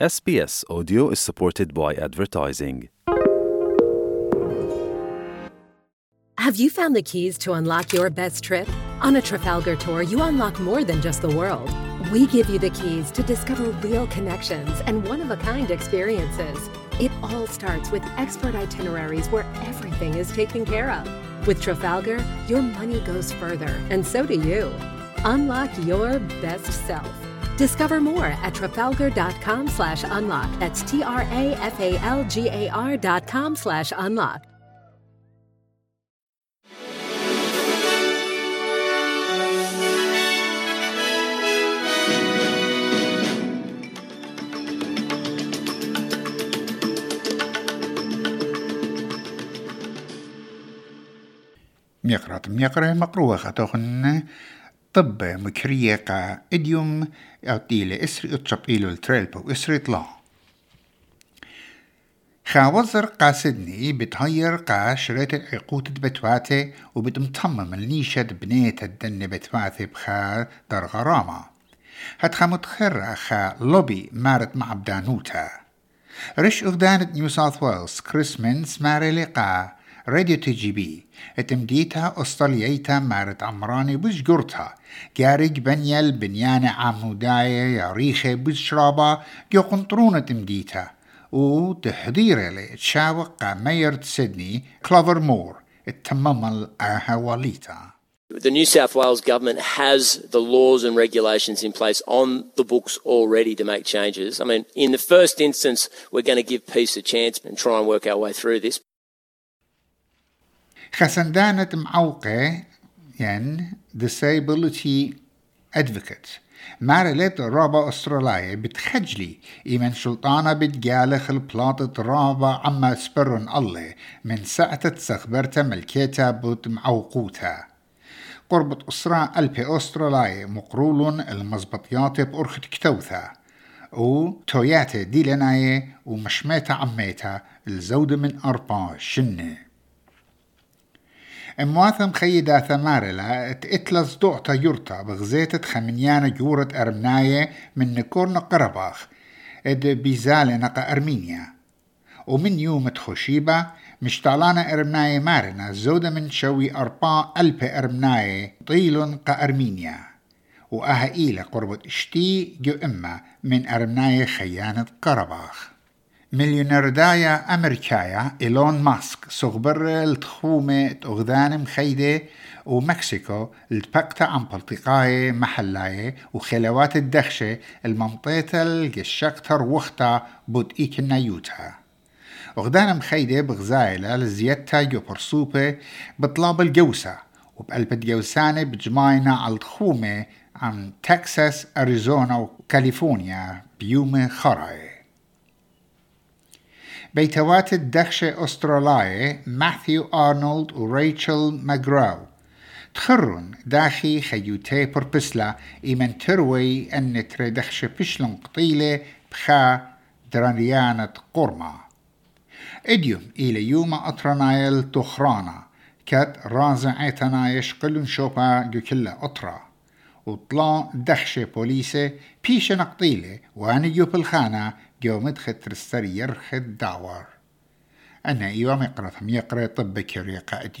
SBS Audio is supported by advertising. Have you found the keys to unlock your best trip? On a Trafalgar tour, you unlock more than just the world. We give you the keys to discover real connections and one of a kind experiences. It all starts with expert itineraries where everything is taken care of. With Trafalgar, your money goes further, and so do you. Unlock your best self. Discover more at trafalgar.com slash unlock. That's T-R-A-F-A-L-G-A-R dot com slash unlock. ميقرات ميقرة مقروة خطوخن طب مكرية قا إديوم أعطيلة إسري أتشب إيلو التريلبو إسري طلا. خاوزر قا سيدني بتهير قا شريت العقود بتواتي وبتمطمم النيشة بنيت الدن بتواتي بخا در غرامة. هتخا متخرة خا لوبي مارت مع بدانوتا رش أغدانة نيو ساوث ويلز كريس ماري لقا. راديو تي جي بي اتمديتها أستراليتا مارت عمراني بجقرتها جارج بنيل بنيانة عموداية يا ريخة بجشرابة جو قنطرونة تمديتها وتحضير لي تشاوق ميرت سيدني كلوفر مور التمم الأهواليتا The New South Wales government has the laws and regulations in place on the books already to make changes. I mean, in the first instance, we're going to give peace a chance and try and work our way through this. خسندانة معوقة ين disability advocate. مارلت رابا أستراليا بتخجلي. إيمن شلطانة بتجالخ البلاطة رابا عما سبرن الله من ساعة تسخبرتا ملكيتا بوت معوقوتا. قربة أسرة ألبي أستراليا مقرول المزبطيات بأرخة كتوثا و توياتا ديلناية ومشميتا عميتا الزودة من أربع شنة. امواثم خيدا ثمارلا اتلز دوعتا يورتا بغزيتة خمنيانا جورة أرمناية من نكورن قرباخ. اد بيزالة نقا أرمينيا. ومن يوم تخشيبة مشتعلانا أرمناية مارنا زودة من شوي أربع ألف أرمناية طيل أرمينيا. وأها إيلة قربة اشتي جو إما من أرمناية خيانة قرباخ. مليونير دايا أمريكايا إيلون ماسك صغبر التخومة أغذان مخيدة ومكسيكو التبقتا عن بلطقاية محلاية وخلوات الدخشة الممطيتة الجشكتر وختا بود إيكنا يوتا أغذان مخيدة بغزايلة لزيادتا جو برسوبة بطلاب الجوسة وبقلب جوسانة بجماينا على التخومة عن تكساس أريزونا وكاليفورنيا بيوم خراي بيتوات الدخشة أسترالية ماثيو أرنولد وريتشل ماجراو تخرن داخي خيوتي بربسلا إيمن تروي أن تري دخشة بشلن قطيلة بخا درانيانة قرمة إديوم إلى يوم أطرنايل تخرانا كات رازع تنايش قلن شوبا جوكلا أطرا وطلا دخشة بوليسة بيشة نقطيلة وانيو بالخانة جو مدخل ترستر يرخد دعوار. أنا إيوام يقرأ يقرأ طب كري قائد